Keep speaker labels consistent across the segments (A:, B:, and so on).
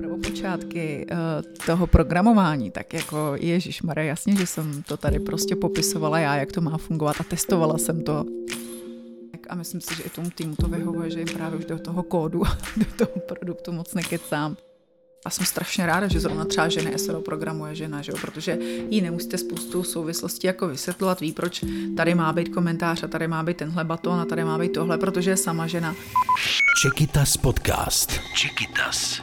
A: prvopočátky uh, toho programování, tak jako Ježíš Maria, jasně, že jsem to tady prostě popisovala já, jak to má fungovat a testovala jsem to. A myslím si, že i tomu týmu to vyhovuje, že jim právě už do toho kódu, do toho produktu moc nekecám. A jsem strašně ráda, že zrovna třeba ženy SRO programuje žena, že jo? protože jí nemusíte spoustu souvislostí jako vysvětlovat, ví, proč tady má být komentář a tady má být tenhle baton a tady má být tohle, protože je sama žena.
B: Čekytas podcast. Čekytas.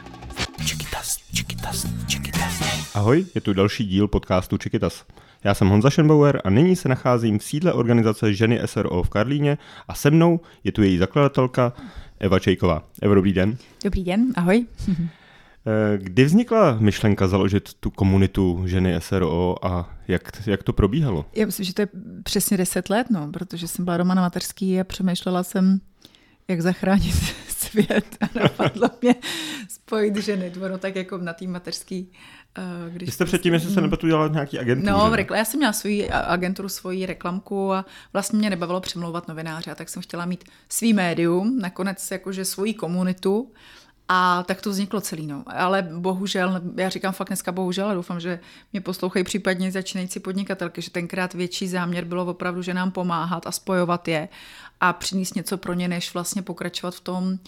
B: Čekytas, Čekytas, Čekytas.
C: Ahoj, je tu další díl podcastu Čekytas. Já jsem Honza Schenbauer a nyní se nacházím v sídle organizace Ženy SRO v Karlíně a se mnou je tu její zakladatelka Eva Čejková. Eva, dobrý den.
A: Dobrý den, ahoj.
C: Eh, kdy vznikla myšlenka založit tu komunitu ženy SRO a jak, jak to probíhalo?
A: Já myslím, že to je přesně 10 let, no, protože jsem byla doma na materský a přemýšlela jsem, jak zachránit svět a napadlo mě spojit ženy, no tak jako na tým mateřský.
C: Uh, když Vy jste předtím, jestli se nebetu dělat nějaký agenturu?
A: No, rekla, já jsem měla svoji agenturu, svoji reklamku a vlastně mě nebavilo přemlouvat novináře, a tak jsem chtěla mít svý médium, nakonec jakože svoji komunitu a tak to vzniklo celý, no. Ale bohužel, já říkám fakt dneska bohužel, a doufám, že mě poslouchají případně začínající podnikatelky, že tenkrát větší záměr bylo opravdu, že nám pomáhat a spojovat je a přinést něco pro ně, než vlastně pokračovat v tom uh,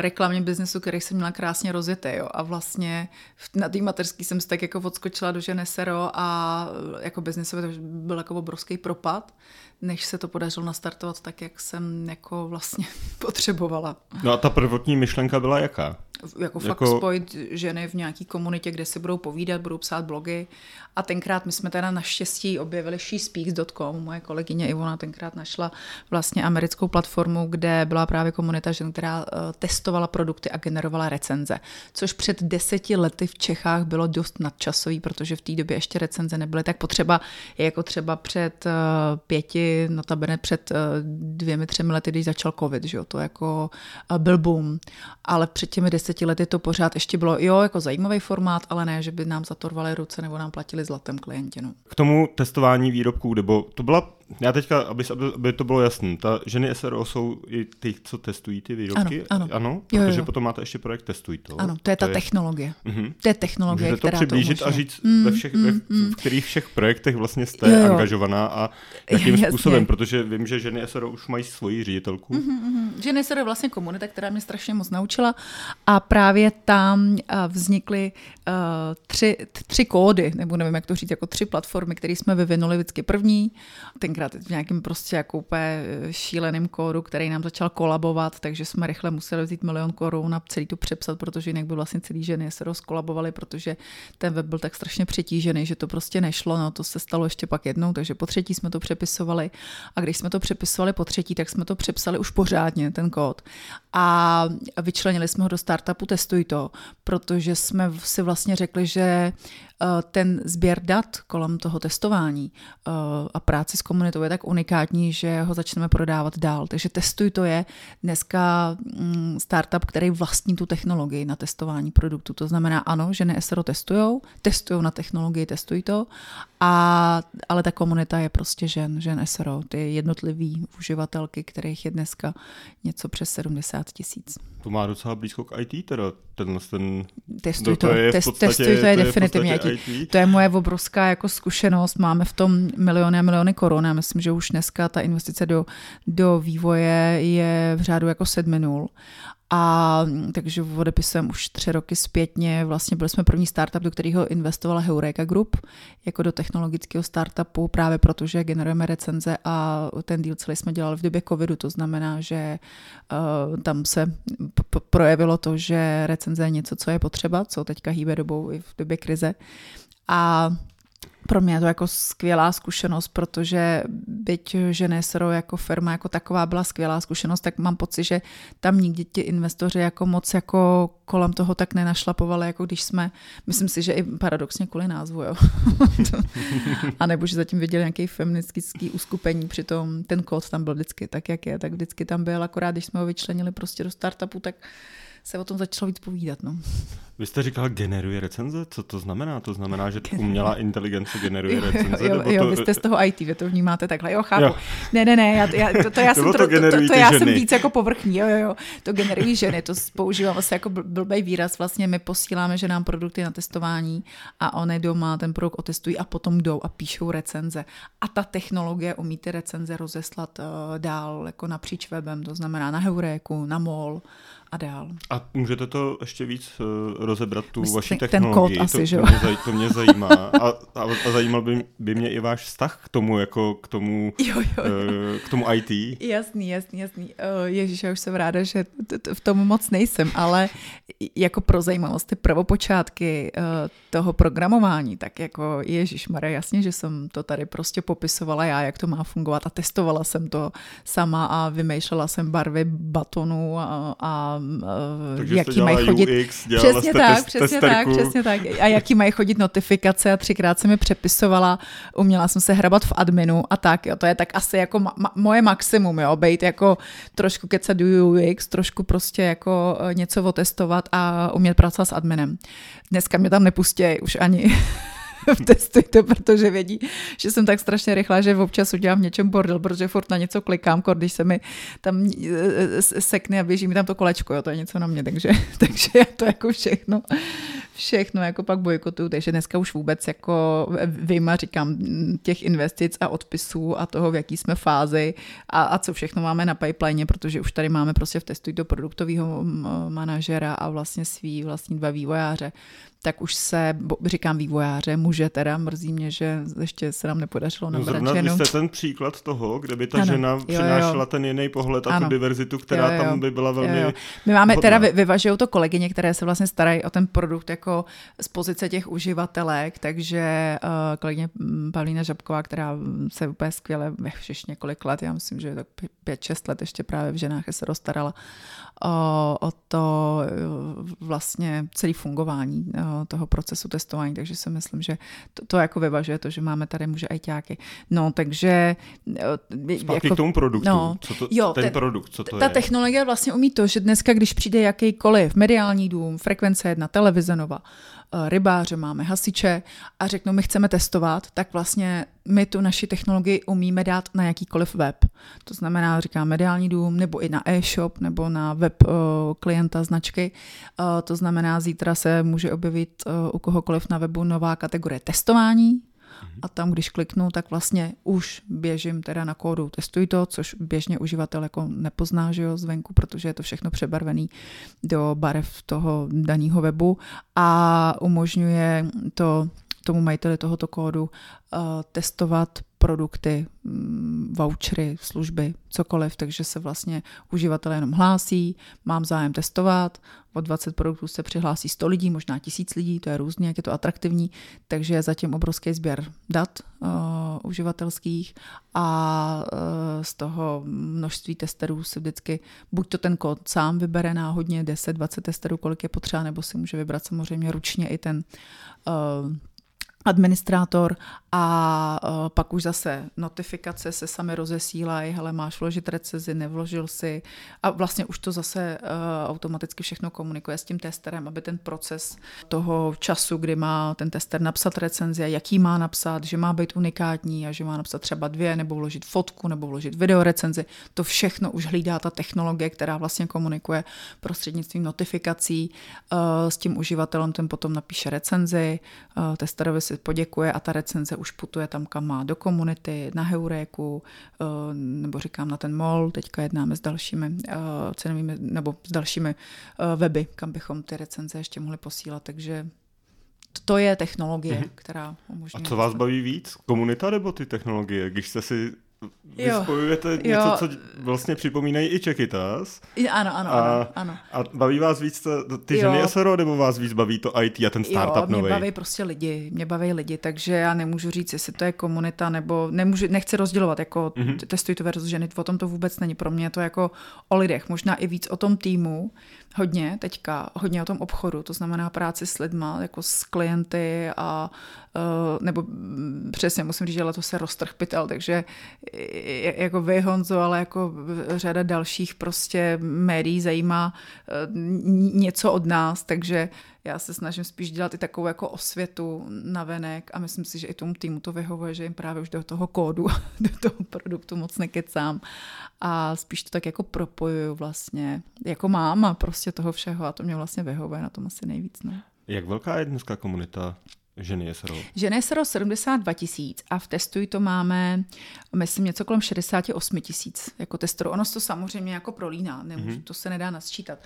A: reklamním biznesu, který jsem měla krásně rozjetý. Jo. A vlastně na té materský jsem se tak jako odskočila do Ženesero a jako biznesově to byl jako obrovský propad než se to podařilo nastartovat tak, jak jsem jako vlastně potřebovala.
C: No a ta prvotní myšlenka byla jaká?
A: Jako fakt jako... spojit ženy v nějaký komunitě, kde si budou povídat, budou psát blogy. A tenkrát my jsme teda naštěstí objevili shespeaks.com. Moje kolegyně Ivona tenkrát našla vlastně americkou platformu, kde byla právě komunita žen, která uh, testovala produkty a generovala recenze. Což před deseti lety v Čechách bylo dost nadčasový, protože v té době ještě recenze nebyly tak potřeba, jako třeba před uh, pěti, notabene před uh, dvěmi, třemi lety, když začal covid, že jo? to jako byl boom. Ale před těmi deseti deseti lety to pořád ještě bylo, jo, jako zajímavý formát, ale ne, že by nám zatorvali ruce nebo nám platili zlatem klienti. No.
C: K tomu testování výrobků, nebo to byla já teďka, aby, aby to bylo jasné, ta ženy SRO jsou i ty, co testují ty výrobky?
A: Ano, ano.
C: ano
A: protože
C: jo, jo. potom máte ještě projekt Testuj to.
A: Ano, to je ta to je... technologie. Uh-huh. To je technologie,
C: Můžete
A: která
C: to přiblížit
A: to
C: a říct, mm, ve všech, mm, ve, mm. v kterých všech projektech vlastně jste jo, jo. angažovaná a jakým Jasně. způsobem, protože vím, že ženy SRO už mají svoji ředitelku.
A: Uh-huh, uh-huh. Ženy SRO je vlastně komunita, která mě strašně moc naučila a právě tam uh, vznikly uh, tři, tři kódy, nebo nevím, jak to říct, jako tři platformy, které jsme vyvinuli vždycky první, tenkrát v nějakém prostě jako úplně eh, šíleným kódu, který nám začal kolabovat, takže jsme rychle museli vzít milion korun a celý to přepsat, protože jinak by vlastně celý ženy se rozkolabovali, protože ten web byl tak strašně přetížený, že to prostě nešlo. No to se stalo ještě pak jednou, takže po třetí jsme to přepisovali a když jsme to přepisovali po třetí, tak jsme to přepsali už pořádně, ten kód. A vyčlenili jsme ho do startupu Testuj to, protože jsme si vlastně řekli, že ten sběr dat kolem toho testování eh, a práci s komunitou je tak unikátní, že ho začneme prodávat dál. Takže Testuj to je dneska mm, startup, který vlastní tu technologii na testování produktu. To znamená, ano, že ne SRO testujou, testují na technologii, testují to, a, ale ta komunita je prostě žen, žen SRO, ty jednotlivý uživatelky, kterých je dneska něco přes 70 tisíc.
C: To má docela blízko k IT, teda ten, ten
A: testuj to, to je, test, podstatě, testuj to je to definitivně je IT. IT. To je moje obrovská jako zkušenost, máme v tom miliony a miliony korun, já myslím, že už dneska ta investice do, do vývoje je v řádu jako sedmi nul a takže odepisujeme už tři roky zpětně. Vlastně byli jsme první startup, do kterého investovala Heureka Group, jako do technologického startupu, právě protože generujeme recenze a ten díl celý jsme dělali v době covidu, to znamená, že uh, tam se p- projevilo to, že recenze je něco, co je potřeba, co teďka hýbe dobou i v době krize. A pro mě je to jako skvělá zkušenost, protože byť Ženesro jako firma jako taková byla skvělá zkušenost, tak mám pocit, že tam nikdy ti investoři jako moc jako kolem toho tak nenašlapovali, jako když jsme, myslím si, že i paradoxně kvůli názvu, jo. a nebo že zatím viděli nějaký feministický uskupení, přitom ten kód tam byl vždycky tak, jak je, tak vždycky tam byl, akorát když jsme ho vyčlenili prostě do startupu, tak se o tom začalo víc povídat. No.
C: Vy jste říkal, generuje recenze? Co to znamená? To znamená, že umělá inteligence generuje recenze?
A: Jo, jo,
C: nebo
A: jo
C: to...
A: vy jste z toho IT, vy to vnímáte takhle. Jo, chápu.
C: Jo.
A: Ne, ne, ne, já, já, to, to já, jsem,
C: to
A: to, to, to já jsem víc jako povrchní. Jo, jo, jo. To generují ženy, to používám asi jako bl- blbej výraz. Vlastně my posíláme ženám produkty na testování a one doma ten produkt otestují a potom jdou a píšou recenze. A ta technologie umí ty recenze rozeslat uh, dál, jako napříč webem, to znamená na Heuréku, na MOL a dál.
C: A můžete to ještě víc uh, rozebrat, tu vaši
A: ten
C: technologii?
A: kód asi,
C: to,
A: že
C: to, mě, zaj, to mě zajímá. A, a, a zajímal by, by mě i váš vztah k tomu, jako k tomu,
A: Jo, jo, jo.
C: uh, k tomu IT.
A: Jasný, jasný, jasný. Uh, Ježíš, já už jsem ráda, že v tom moc nejsem, ale jako pro zajímavost, ty prvopočátky uh, toho programování, tak jako Ježíš Maria, jasně, že jsem to tady prostě popisovala já, jak to má fungovat a testovala jsem to sama a vymýšlela jsem barvy batonů a, a
C: Takže
A: jaký mají chodit.
C: UX,
A: Přesně tak,
C: test,
A: přesně tak,
C: testerku.
A: přesně tak. A jaký mají chodit notifikace a třikrát jsem mi přepisovala, uměla jsem se hrabat v adminu a tak, jo, to je tak asi jako ma- ma- moje maximum, jo, být jako trošku kecat UX, trošku prostě jako eh, něco otestovat a umět pracovat s adminem. Dneska mě tam nepustí už ani v testuj to, protože vědí, že jsem tak strašně rychlá, že občas udělám v něčem bordel, protože furt na něco klikám, kor, když se mi tam eh, s- sekne a běží mi tam to kolečko, jo, to je něco na mě, takže, takže já to jako všechno, všechno jako pak bojkotuju, takže dneska už vůbec jako vyjma říkám mm, těch investic a odpisů a toho, v jaký jsme fázi a, a co všechno máme na pipeline, protože už tady máme prostě v testuj do produktového manažera a vlastně svý vlastní dva vývojáře, tak už se, bo- říkám vývojáře, muže teda, mrzí mě, že ještě se nám nepodařilo
C: No
A: nabrat
C: zrovna vy
A: ženu.
C: jste ten příklad toho, kde by ta
A: Ano,
C: žena
A: jo, jo.
C: přinášela ten jiný pohled a tu
A: Ano.
C: diverzitu, která
A: Jo, jo.
C: tam by byla velmi
A: Jo, jo. My máme
C: vhodná.
A: teda, vy- vyvažují to kolegyně, které se vlastně starají o ten produkt jako z pozice těch uživatelek, takže uh, kolegyně mm, Pavlína Žabková, která se úplně skvěle už několik let, já myslím, že tak pě- pět, šest let ještě právě v ženách se dostarala o, o to eh, vlastně celé fungování eh, toho procesu testování, takže si myslím, že to, to jako vyvažuje to, že máme tady muže ajťáky. No, takže eh,
C: Zpátky k tomu produktu.
A: no,
C: co to,
A: jo,
C: ten,
A: ten-
C: produkt, co to
A: ta
C: je?
A: technologie vlastně umí to, že dneska, když přijde jakýkoliv mediální dům, frekvence jedna, televize nova, rybáře máme, hasiče a řeknou, my chceme testovat, tak vlastně my tu naši technologii umíme dát na jakýkoliv web. To znamená, říkám mediální dům, nebo i na e-shop, nebo na web eh, klienta značky. Eh, To znamená, zítra se může objevit eh, u kohokoliv na webu nová kategorie testování, a tam, když kliknu, tak vlastně už běžím teda na kódu testuj to, což běžně uživatel jako nepozná, že jo, zvenku, protože je to všechno přebarvený do barev toho daného webu a umožňuje to tomu majiteli tohoto kódu uh, testovat produkty, mm, vouchery, služby, cokoliv, takže se vlastně uživatel jenom hlásí, mám zájem testovat, o 20 produktů se přihlásí 100 lidí, možná 1000 lidí, to je různě, jak je to atraktivní, takže je zatím obrovský sběr dat uh, uživatelských a uh, z toho množství testerů si vždycky buď to ten kód sám vybere náhodně 10-20 testerů, kolik je potřeba, nebo si může vybrat samozřejmě ručně i ten uh, administrátor a uh, pak už zase notifikace se sami rozesílají, hele, máš vložit recezi, nevložil si a vlastně už to zase uh, automaticky všechno komunikuje s tím testerem, aby ten proces toho času, kdy má ten tester napsat recenzi a jaký má napsat, že má být unikátní a že má napsat třeba dvě, nebo vložit fotku, nebo vložit video recenzi, to všechno už hlídá ta technologie, která vlastně komunikuje prostřednictvím notifikací uh, s tím uživatelem, ten potom napíše recenzi, testerovi si poděkuje a ta recenze už putuje tam, kam má, do komunity, na Heuréku, eh, nebo říkám na ten mall, teďka jednáme s dalšími eh, cenovými, nebo s dalšími eh, weby, kam bychom ty recenze ještě mohli posílat, takže to je technologie, mm-hmm. která
C: A
A: umožňuje.
C: co vás baví víc? Komunita nebo ty technologie? Když jste si vy
A: Jo.
C: spojujete
A: Jo.
C: něco, co vlastně připomínají i Čekytas.
A: Ano, ano,
C: A,
A: ano, ano.
C: a baví vás víc to, ty
A: Jo.
C: ženy SRO, nebo vás víc baví to IT a ten startup
A: jo, mě
C: nový?
A: baví prostě lidi, mě baví lidi, takže já nemůžu říct, jestli to je komunita, nebo nemůžu, nechci rozdělovat, jako
C: Mhm.
A: mm-hmm. testuj to versus ženy, o tom to vůbec není. Pro mě je to jako o lidech, možná i víc o tom týmu, hodně teďka, hodně o tom obchodu, to znamená práci s lidma, jako s klienty a uh, nebo mm, přesně musím říct, že letos se roztrh pytel, takže jako vy, Honzo, ale jako řada dalších prostě médií zajímá eh, něco od nás, takže já se snažím spíš dělat i takovou jako osvětu na venek a myslím si, že i tomu týmu to vyhovuje, že jim právě už do toho kódu, do toho produktu moc nekecám a spíš to tak jako propojuju vlastně jako máma prostě toho všeho a to mě vlastně vyhovuje na tom asi nejvíc. No.
C: Jak velká je dneska komunita Ženy SRO.
A: Ženy SRO 72 tisíc a v testuji to máme, myslím, něco kolem 68 tisíc jako testoru. Ono se to samozřejmě jako prolíná, nemůžu, mm-hmm. to se nedá nasčítat.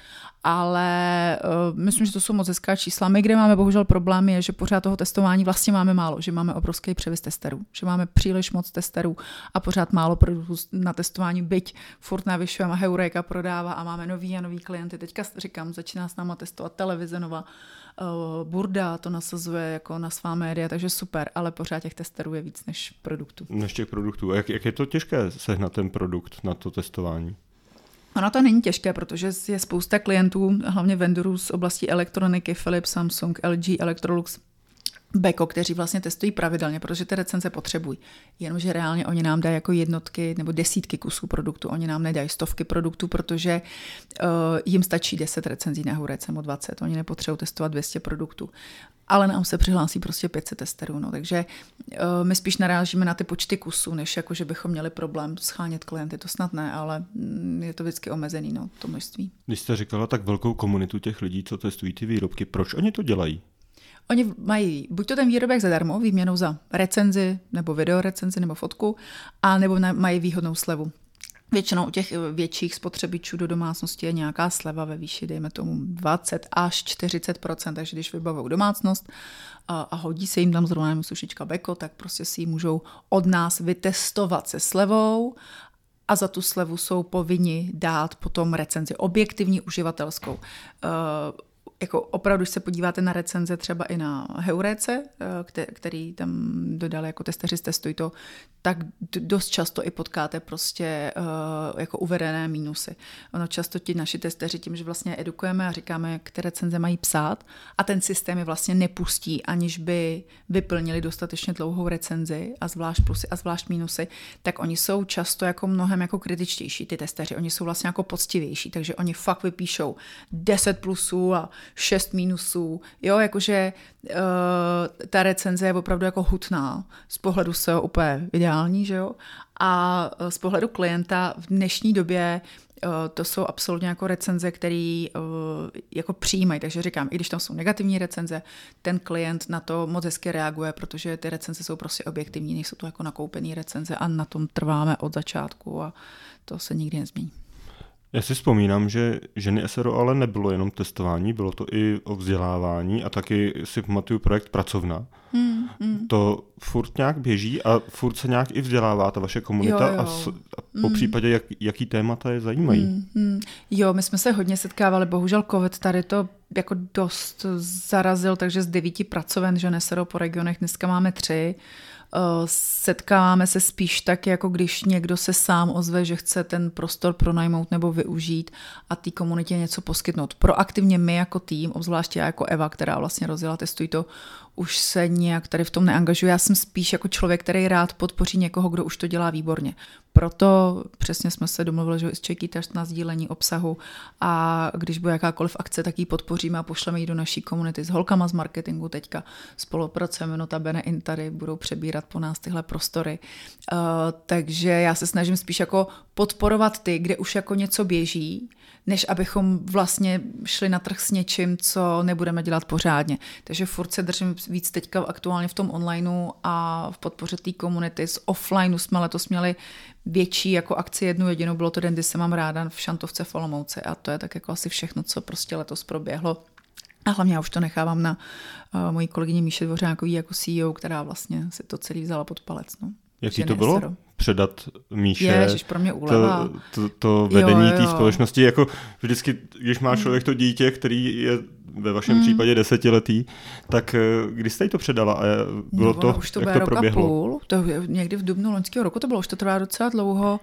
A: Ale uh, myslím, že to jsou moc hezká čísla. My, kde máme bohužel problém, je, že pořád toho testování vlastně máme málo, že máme obrovský převis testerů, že máme příliš moc testerů a pořád málo produktů na testování, byť furt navyšujeme, Heureka prodává a máme nový a nový klienty. Teďka říkám, začíná s náma testovat televize nová, Burda to nasazuje jako na svá média, takže super, ale pořád těch testerů je víc než produktů.
C: Než těch produktů. Jak, jak je to těžké sehnat ten produkt na to testování?
A: Ono to není těžké, protože je spousta klientů, hlavně vendorů z oblasti elektroniky, Philips, Samsung, LG, Electrolux, Beko, kteří vlastně testují pravidelně, protože ty recenze potřebují. Jenomže reálně oni nám dají jako jednotky nebo desítky kusů produktu, oni nám nedají stovky produktů, protože uh, jim stačí 10 recenzí na Hurec nebo 20, oni nepotřebují testovat 200 produktů. Ale nám se přihlásí prostě 500 testerů, no, takže uh, my spíš narážíme na ty počty kusů, než jako, že bychom měli problém schánět klienty, to snad ne, ale mm, je to vždycky omezený, no, to množství.
C: Když jste říkala tak velkou komunitu těch lidí, co testují ty výrobky, proč oni to dělají?
A: Oni mají buď to ten výrobek zadarmo, výměnou za recenzi, nebo videorecenzi, nebo fotku, a nebo mají výhodnou slevu. Většinou u těch větších spotřebičů do domácnosti je nějaká sleva ve výši, dejme tomu 20 až 40% takže když vybavou domácnost a, a hodí se jim tam zrovna sušička Beko, tak prostě si ji můžou od nás vytestovat se slevou a za tu slevu jsou povinni dát potom recenzi objektivní uživatelskou. Uh, jako opravdu, když se podíváte na recenze třeba i na Heurece, eh, který tam dodali jako testeři z to, tak dost často i potkáte prostě uh, jako uvedené mínusy. Ono často ti naši testeři tím, že vlastně edukujeme a říkáme, které recenze mají psát a ten systém je vlastně nepustí, aniž by vyplnili dostatečně dlouhou recenzi a zvlášť plusy a zvlášť mínusy, tak oni jsou často jako mnohem jako kritičtější, ty testeři. Oni jsou vlastně jako poctivější, takže oni fakt vypíšou 10 plusů a 6 mínusů. Jo, jakože uh, ta recenze je opravdu jako hutná. Z pohledu se úplně ideální, že jo? A z pohledu klienta v dnešní době uh, to jsou absolutně jako recenze, které jako přijímají. Takže říkám, i když tam jsou negativní recenze, ten klient na to moc hezky reaguje, protože ty recenze jsou prostě objektivní, nejsou to jako nakoupené recenze a na tom trváme od začátku a to se nikdy nezmění.
C: Já si vzpomínám, že ženy SRO ale nebylo jenom testování, bylo to i o vzdělávání a taky si pamatuju projekt Pracovna. Hmm, hmm. To furt nějak běží a furt se nějak i vzdělává ta vaše komunita jo, jo. A, s, a po hmm. případě, jak, jaký témata je zajímají. Hmm,
A: hmm. Jo, my jsme se hodně setkávali, bohužel covid tady to jako dost zarazil, takže z devíti pracoven ženy SRO po regionech dneska máme tři. Eh, setkáváme se spíš tak, jako když někdo se sám ozve, že chce ten prostor pronajmout nebo využít a té komunitě něco poskytnout. Proaktivně my jako tým, obzvláště já jako Eva, která vlastně rozjela Testuj to, už se nějak tady v tom neangažuji. Já jsem spíš jako člověk, který rád podpoří někoho, kdo už to dělá výborně. Proto přesně jsme se domluvili, že s Čekýtař na sdílení obsahu a když bude jakákoliv akce, tak ji podpoříme a pošleme ji do naší komunity s holkama z marketingu teďka spolupracujeme, notabene in tady budou přebírat po nás tyhle prostory. Uh, takže já se snažím spíš jako podporovat ty, kde už jako něco běží, než abychom vlastně šli na trh s něčím, co nebudeme dělat pořádně. Takže furt se držím víc teďka aktuálně v tom onlineu a v podpoře té komunity. Z offlineu jsme letos měli větší jako akci jednu jedinou, bylo to den, kdy se mám ráda v Šantovce v Olomouci a to je tak jako asi všechno, co prostě letos proběhlo. A hlavně já už to nechávám na uh, mojí kolegyni Míše Dvořákový jako CEO, která vlastně si to celý vzala pod palec. No.
C: Jaký to bylo? Předat Míše
A: Ježiš, pro mě
C: to, to, to vedení té společnosti. Jako vždycky, když má člověk to dítě, který je ve vašem mm. případě desetiletý, tak eh, kdy jste jí to předala a bylo no, to,
A: už to
C: jak
A: to proběhlo? Půl, to někdy v dubnu loňského roku to bylo, už to trvá docela dlouho.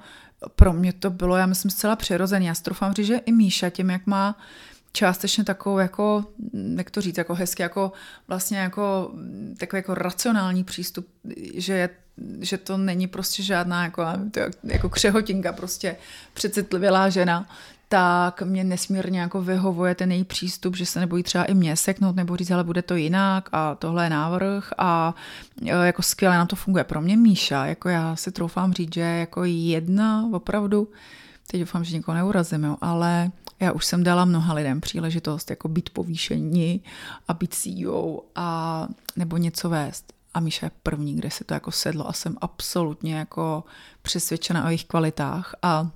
A: Pro mě to bylo, já myslím, zcela přirozené. Já strofám říct, že i Míša tím, jak má částečně takovou jako, jak to říct, jako hezky, jako vlastně jako takový jako racionální přístup, že je že to není prostě žádná jako, jako křehotinka, prostě přecitlivělá žena, tak mě nesmírně jako vyhovuje ten její přístup, že se nebojí třeba i mě seknout nebo říct, ale bude to jinak a tohle je návrh a e, jako skvěle nám to funguje. Pro mě Míša, jako já si troufám říct, že jako jedna opravdu, teď doufám, že nikoho neurazím, jo, ale já už jsem dala mnoha lidem příležitost jako být povýšení a být CEO a nebo něco vést. A Míša je první, kde se to jako sedlo a jsem absolutně jako přesvědčena o jejich kvalitách a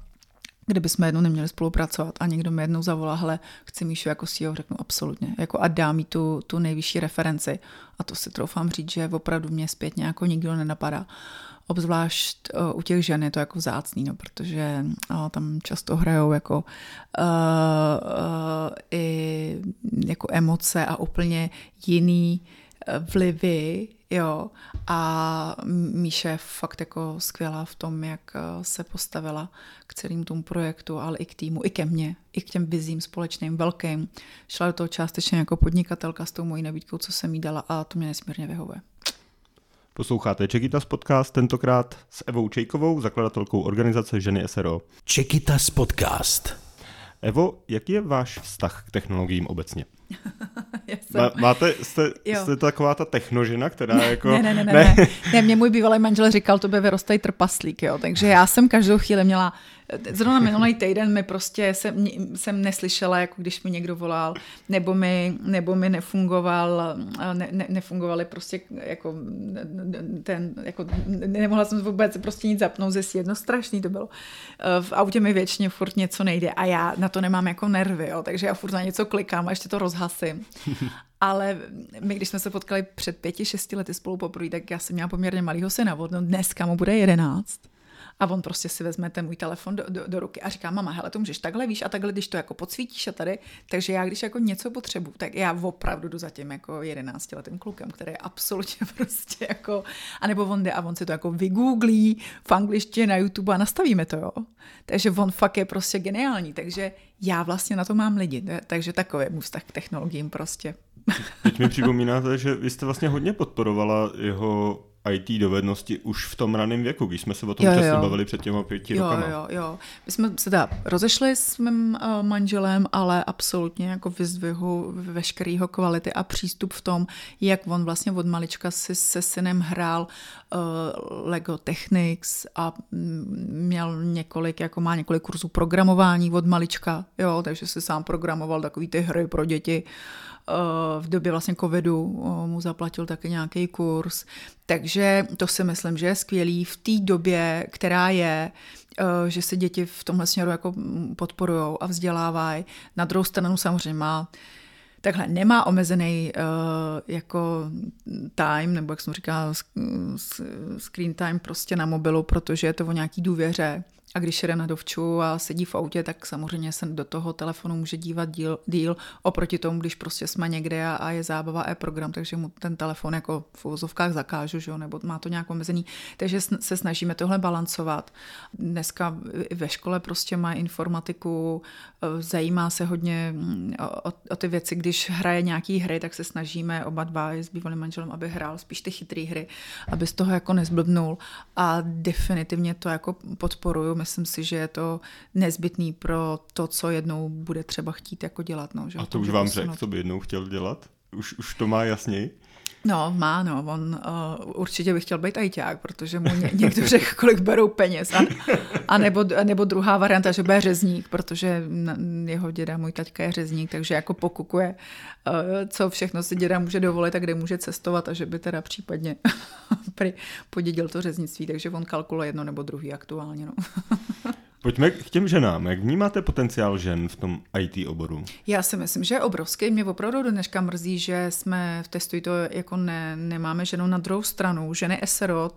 A: kdyby jsme jednou neměli spolupracovat a někdo mi jednou zavolá, hele, chci Míšu jako CEO, řeknu absolutně. Jako a dá mi tu, tu nejvyšší referenci. A to si troufám říct, že opravdu mě zpětně jako nikdo nenapadá. Obzvlášť uh, u těch žen je to jako vzácný, no, protože uh, tam často hrajou jako, uh, uh, i jako emoce a úplně jiný vlivy, jo. A Míše je fakt jako skvělá v tom, jak eh, se postavila k celému tomu projektu, ale i k týmu, i ke mně, i k těm vizím společným, velkým. Šla do toho částečně jako podnikatelka s tou mojí nabídkou, co jsem jí dala a to mě nesmírně vyhovuje.
C: Posloucháte Čekitas podcast, tentokrát s Evou Čejkovou, zakladatelkou organizace Ženy SRO.
B: Čekitas podcast.
C: Evo, jaký je váš vztah k technologiím obecně? jsem... Máte, jste, jste taková ta technožina, která jako...
A: ne, ne, ne, ne, ne. ne. Mě můj bývalý manžel říkal, to by vyrostej trpaslík, jo. Takže já jsem každou chvíli měla Zrovna minulý týden mi prostě jsem, jsem neslyšela, jako když mi někdo volal, nebo mi, nebo mi nefungoval, ne, ne, nefungovaly prostě jako ten, jako nemohla jsem vůbec prostě nic zapnout ze jedno strašný to bylo. V autě mi většině furt něco nejde a já na to nemám jako nervy, jo, takže já furt na něco klikám a ještě to rozhasím. Ale my, když jsme se potkali před pěti, šesti lety spolu poprvé, tak já jsem měla poměrně malýho syna, no dneska mu bude jedenáct. A on prostě si vezme ten můj telefon do, do, do ruky a říká, mama, hele, to můžeš takhle, víš, a takhle, když to jako podsvítíš a tady, takže já, když jako něco potřebuju, tak já opravdu jdu za tím jako jedenáctiletým klukem, který je absolutně prostě jako, anebo on jde a on si to jako vygooglí v angličtině na YouTube a nastavíme to, jo. Takže on fakt je prostě geniální, takže já vlastně na to mám lidi, takže takový je vztah k technologiím prostě.
C: Teď mi připomínáte, že vy jste vlastně hodně podporovala jeho IT dovednosti už v tom raném věku, když jsme se o tom jo, přesně bavili před těma pěti
A: jo,
C: rokama.
A: Jo, jo, My jsme se teda rozešli s mým uh, manželem, ale absolutně jako vyzdvihu veškerýho kvality a přístup v tom, jak on vlastně od malička si se synem hrál uh, Lego Technics a měl několik, jako má několik kurzů programování od malička, jo, takže si sám programoval takový ty hry pro děti. Uh, v době vlastně covidu eh, mu zaplatil taky nějaký kurz. Takže to si myslím, že je skvělý v té době, která je, eh, že se děti v tomhle směru jako podporují a vzdělávají. Na druhou stranu samozřejmě má Takhle nemá omezený uh, jako time, nebo jak jsem říkala, screen time prostě na mobilu, protože je to o nějaký důvěře. A když jede na dovču a sedí v autě, tak samozřejmě se do toho telefonu může dívat díl, díl oproti tomu, když prostě jsme někde a, a je zábava e-program, takže mu ten telefon jako v uvozovkách zakážu, že jo, nebo má to nějak omezený. Takže se snažíme tohle balancovat. Dneska ve škole prostě má informatiku, e, zajímá se hodně mm, o, o ty věci, když hraje nějaký hry, tak se snažíme oba dva s bývalým manželem, aby hrál spíš ty chytré hry, aby z toho jako nezblbnul a definitivně to jako podporuju myslím si, že je to nezbytný pro to, co jednou bude třeba chtít jako dělat. No, že
C: A to už vám řekl, co by jednou chtěl dělat? Už, už to má jasněji?
A: No, má, no. On uh, určitě by chtěl být ajťák, protože mu ně, někdo řekl, kolik berou peněz. A, a, nebo, a nebo druhá varianta, že bude řezník, protože jeho děda, můj taťka je řezník, takže jako pokukuje, uh, co všechno si děda může dovolit a kde může cestovat a že by teda případně podědil to řeznictví, takže on kalkuluje jedno nebo druhý aktuálně. No.
C: Pojďme k těm ženám. Jak vnímáte potenciál žen v tom IT oboru?
A: Já si myslím, že je obrovský. Mě opravdu dneška mrzí, že jsme v testu to jako ne, nemáme ženu na druhou stranu. Ženy SRO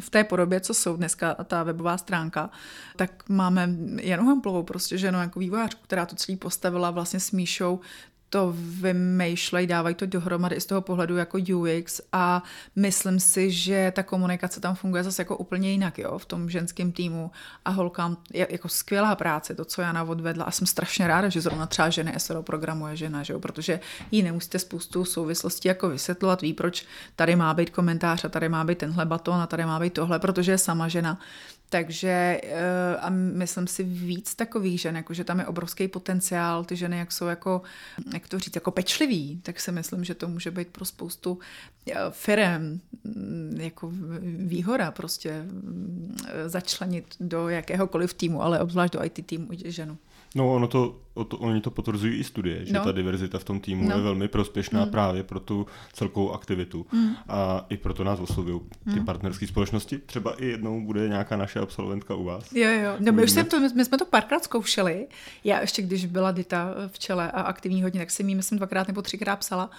A: v té podobě, co jsou dneska ta webová stránka, tak máme Janu Hamplovou, prostě ženu jako vývojářku, která to celý postavila vlastně s Míšou to vymýšlejí, dávají to dohromady z toho pohledu jako UX a myslím si, že ta komunikace tam funguje zase jako úplně jinak, jo, v tom ženském týmu a holkám je jako skvělá práce, to, co Jana odvedla a jsem strašně ráda, že zrovna třeba ženy SRO programuje žena, že jo, protože jí nemusíte spoustu souvislostí jako vysvětlovat, ví, proč tady má být komentář a tady má být tenhle baton a tady má být tohle, protože je sama žena. Takže eh, a myslím si víc takových žen, jako že tam je obrovský potenciál, ty ženy, jak jsou jako, jak to říct, jako pečlivý, tak si myslím, že to může být pro spoustu eh, firem mm, jako výhoda prostě mm, začlenit do jakéhokoliv týmu, ale obzvlášť do IT týmu ženu.
C: No, ono to, to, oni to potvrzují i studie, že no. ta diverzita v tom týmu no. je velmi prospěšná mm. právě pro tu celkovou aktivitu. Mm. A i proto nás oslovují ty mm. partnerské společnosti. Třeba i jednou bude nějaká naše absolventka u vás.
A: Jo, jo. No, my, už jsme to, my jsme to párkrát zkoušeli. Já ještě, když byla Dita v čele a aktivní hodně, tak jsem jí, myslím, dvakrát nebo třikrát psala.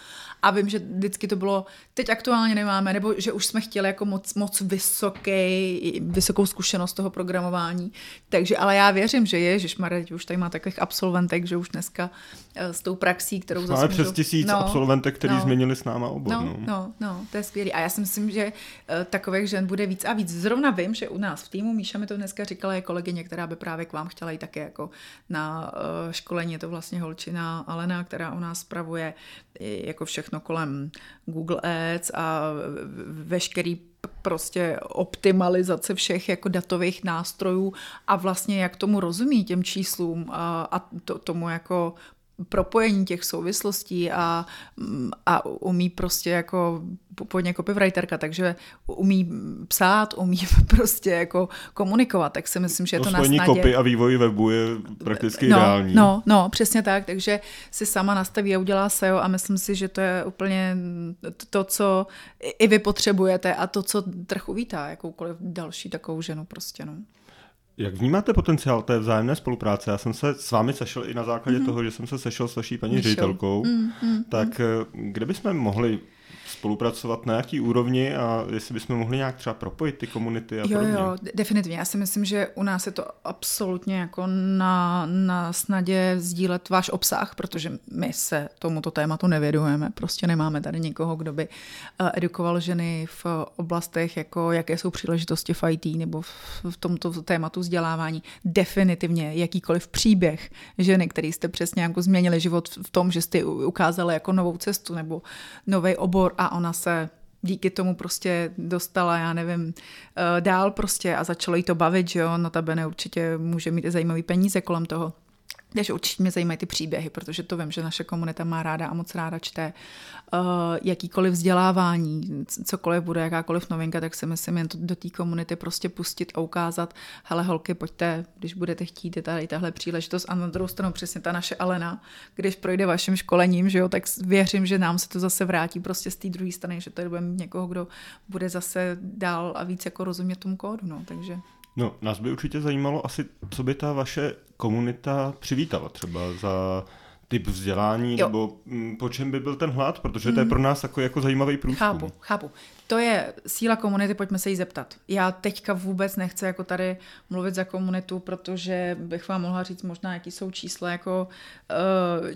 A: A vím, že vždycky to bylo, teď aktuálně nemáme, nebo že už jsme chtěli jako moc, moc vysoký, vysokou zkušenost toho programování. Takže, ale já věřím, že je, že už tady má takových absolventek, že už dneska eh, s tou praxí, kterou
C: zase Máme přes tisíc no, absolventek, kteří no, změnili s náma obor.
A: No, no, no, no, to je skvělé. A já si myslím, že uh, takových žen bude víc a víc. Zrovna vím, že u nás v týmu, Míša mi to dneska říkala, je kolegyně, která by právě k vám chtěla jít také jako na uh, školení. Je to vlastně holčina Alena, která u nás spravuje jako všechno kolem Google Ads a veškerý prostě optimalizace všech jako datových nástrojů a vlastně jak tomu rozumí těm číslům a, a to, tomu jako propojení těch souvislostí a, a umí prostě jako původně copywriterka, takže umí psát, umí prostě jako komunikovat, tak si myslím, že je to na snadě.
C: kopy a vývoj webu je prakticky
A: no,
C: ideální.
A: No, no, přesně tak, takže si sama nastaví a udělá SEO a myslím si, že to je úplně to, co i vy potřebujete a to, co trh uvítá, jakoukoliv další takovou ženu prostě, no.
C: Jak vnímáte potenciál té vzájemné spolupráce? Já jsem se s vámi sešel i na základě mm-hmm. toho, že jsem se sešel s vaší paní ředitelkou. Mm-hmm. Tak eh, kde bychom mohli spolupracovat na jaký úrovni a jestli bychom mohli nějak třeba propojit ty komunity a
A: jo,
C: podobně.
A: Jo, definitivně. Já si myslím, že u nás je to absolutně jako na, na snadě sdílet váš obsah, protože my se tomuto tématu nevědujeme. Prostě nemáme tady nikoho, kdo by eh, edukoval ženy v oblastech, jako jaké jsou příležitosti v IT nebo v tomto tématu vzdělávání. Definitivně jakýkoliv příběh ženy, který jste přesně jako změnili život v tom, že jste ukázali jako novou cestu nebo nový obor a ona se díky tomu prostě dostala, já nevím, eh, dál prostě a začalo jí to bavit, že jo, notabene určitě může mít i zajímavý peníze kolem toho. Takže určitě mě zajímají ty příběhy, protože to vím, že naše komunita má ráda a moc ráda čte uh, jakýkoliv vzdělávání, cokoliv bude, jakákoliv novinka, tak si myslím jen to do té komunity prostě pustit a ukázat, hele holky, pojďte, když budete chtít, je tady tahle příležitost. A na druhou stranu přesně ta naše Alena, když projde vaším školením, že jo, tak věřím, že nám se to zase vrátí prostě z té druhé strany, že tady budeme někoho, kdo bude zase dál a víc jako rozumět tomu kódu, no, takže...
C: No, nás by určitě zajímalo asi, co by ta vaše komunita přivítala třeba za typ vzdělání, jo. nebo mm, po čem by byl ten hlad, protože to je mhm. pro nás takový jako zajímavý průzkum.
A: Chápu, chápu. To je síla komunity, pojďme se jí zeptat. Já teďka vůbec nechci jako tady mluvit za komunitu, protože bych vám mohla říct možná, jaký jsou čísla jako uh,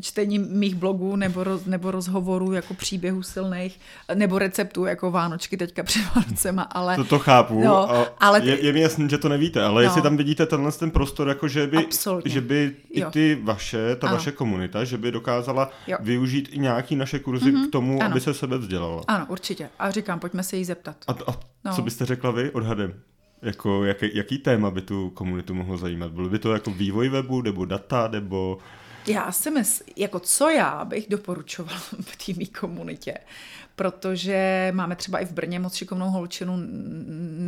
A: čtení mých blogů nebo, roz, nebo rozhovorů jako příběhů silných, nebo receptů jako Vánočky teďka před Vánocema, ale...
C: To to chápu, no, ale ty... je, je mi jasný, že to nevíte, ale no. jestli tam vidíte tenhle ten prostor, jako že by, že by i ty vaše, ta ano. vaše komunita, že by dokázala jo. využít i nějaký naše kurzy mm-hmm. k tomu, ano. aby se sebe vzdělala.
A: Ano, určitě. A říkám, pojďme se jí zeptat.
C: A, a no. co byste řekla vy odhadem? Jako, jaký, jaký téma by tu komunitu mohlo zajímat? Bylo by to jako vývoj webu, nebo data, nebo...
A: Já si myslím, jako co já bych doporučovala v té komunitě, protože máme třeba i v Brně moc šikovnou holčinu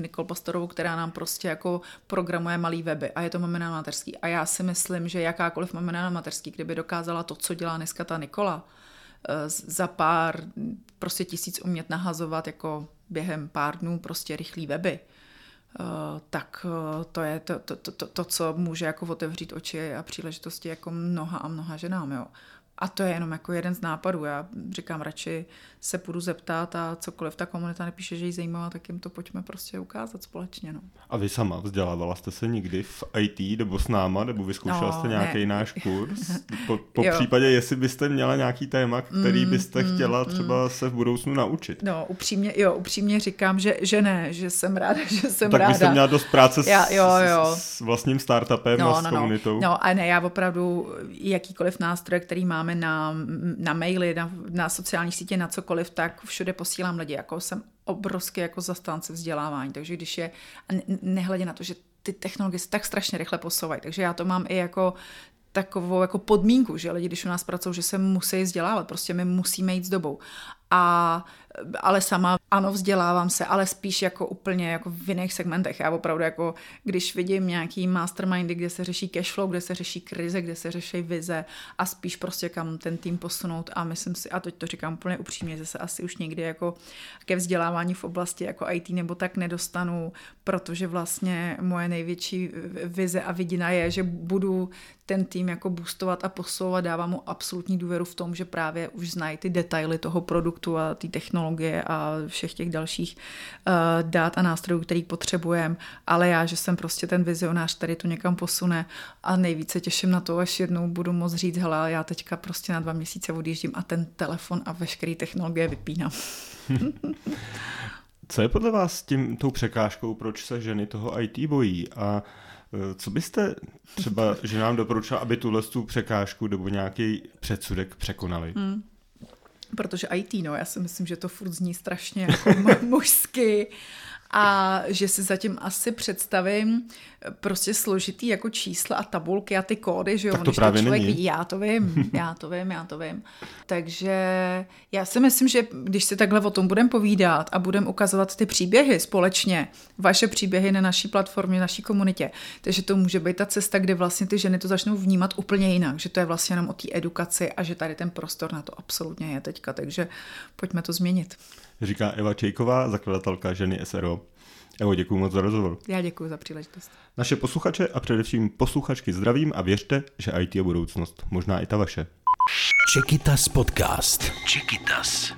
A: Nikol Pastorovou, která nám prostě jako programuje malý weby a je to mamina mateřský. A já si myslím, že jakákoliv mamina mateřský, kdyby dokázala to, co dělá dneska ta Nikola, za pár prostě tisíc umět nahazovat jako během pár dnů prostě rychlý weby, eh, tak eh, to je to, to, to, to, to, co může jako otevřít oči a příležitosti jako mnoha a mnoha ženám. Jo. A to je jenom jako jeden z nápadů. Já říkám, radši se půjdu zeptat a cokoliv ta komunita nepíše, že jí zajímá, tak jim to pojďme prostě ukázat společně. No.
C: A vy sama vzdělávala jste se někdy v IT nebo s náma, nebo vyzkoušela no, jste nějaký ne. náš kurz? Po, po případě, jestli byste měla nějaký téma, který mm, byste mm, chtěla mm. třeba se v budoucnu naučit?
A: No, upřímně, jo, upřímně říkám, že, že ne, že jsem ráda, že jsem
C: tak
A: ráda.
C: Tak byste měla dost práce s, já, jo, jo. s, s vlastním startupem no, a s no, no. komunitou.
A: No. no, a ne, já opravdu jakýkoliv nástroj, který máme na, na maily, na, na sociální sítě, na cokoliv, tak všude posílám lidi. Jako jsem obrovský jako zastánce vzdělávání, takže když je, nehledě na to, že ty technologie se tak strašně rychle posouvají, takže já to mám i jako takovou jako podmínku, že lidi, když u nás pracují, že se musí vzdělávat, prostě my musíme jít s dobou. A ale sama ano, vzdělávám se, ale spíš jako úplně jako v jiných segmentech. Já opravdu jako, když vidím nějaký mastermindy, kde se řeší cashflow, kde se řeší krize, kde se řeší vize a spíš prostě kam ten tým posunout a myslím si, a teď to říkám úplně upřímně, že se asi už někdy jako ke vzdělávání v oblasti jako IT nebo tak nedostanu, protože vlastně moje největší vize a vidina je, že budu ten tým jako boostovat a posouvat, dávám mu absolutní důvěru v tom, že právě už znají ty detaily toho produktu a ty technologie a všech těch dalších uh, dát a nástrojů, který potřebujeme, ale já, že jsem prostě ten vizionář, který to někam posune a nejvíce těším na to, až jednou budu moct říct, hele, já teďka prostě na dva měsíce odjíždím a ten telefon a veškeré technologie vypínám.
C: Co je podle vás tím tou překážkou, proč se ženy toho IT bojí a Eh, co byste třeba že nám doporučila, aby tuhle tu překážku nebo nějaký předsudek překonali? Hmm.
A: Protože IT, no, já si myslím, že to furt zní strašně jako mužsky a že si zatím asi představím prostě složitý jako čísla a tabulky a ty kódy, že jo,
C: tak to právě to člověk není. vidí,
A: já to vím, já to vím, já to vím. Takže já si myslím, že když si takhle o tom budeme povídat a budeme ukazovat ty příběhy společně, vaše příběhy na naší platformě, naší komunitě, takže to může být ta cesta, kde vlastně ty ženy to začnou vnímat úplně jinak, že to je vlastně jenom o té edukaci a že tady ten prostor na to absolutně je teďka, takže pojďme to změnit
C: říká Eva Čejková, zakladatelka ženy SRO. Evo, děkuji moc za rozhovor.
A: Já děkuji za příležitost.
C: Naše posluchače a především posluchačky zdravím a věřte, že IT je budoucnost. Možná i ta vaše.
B: Čekytas podcast. Čekytas.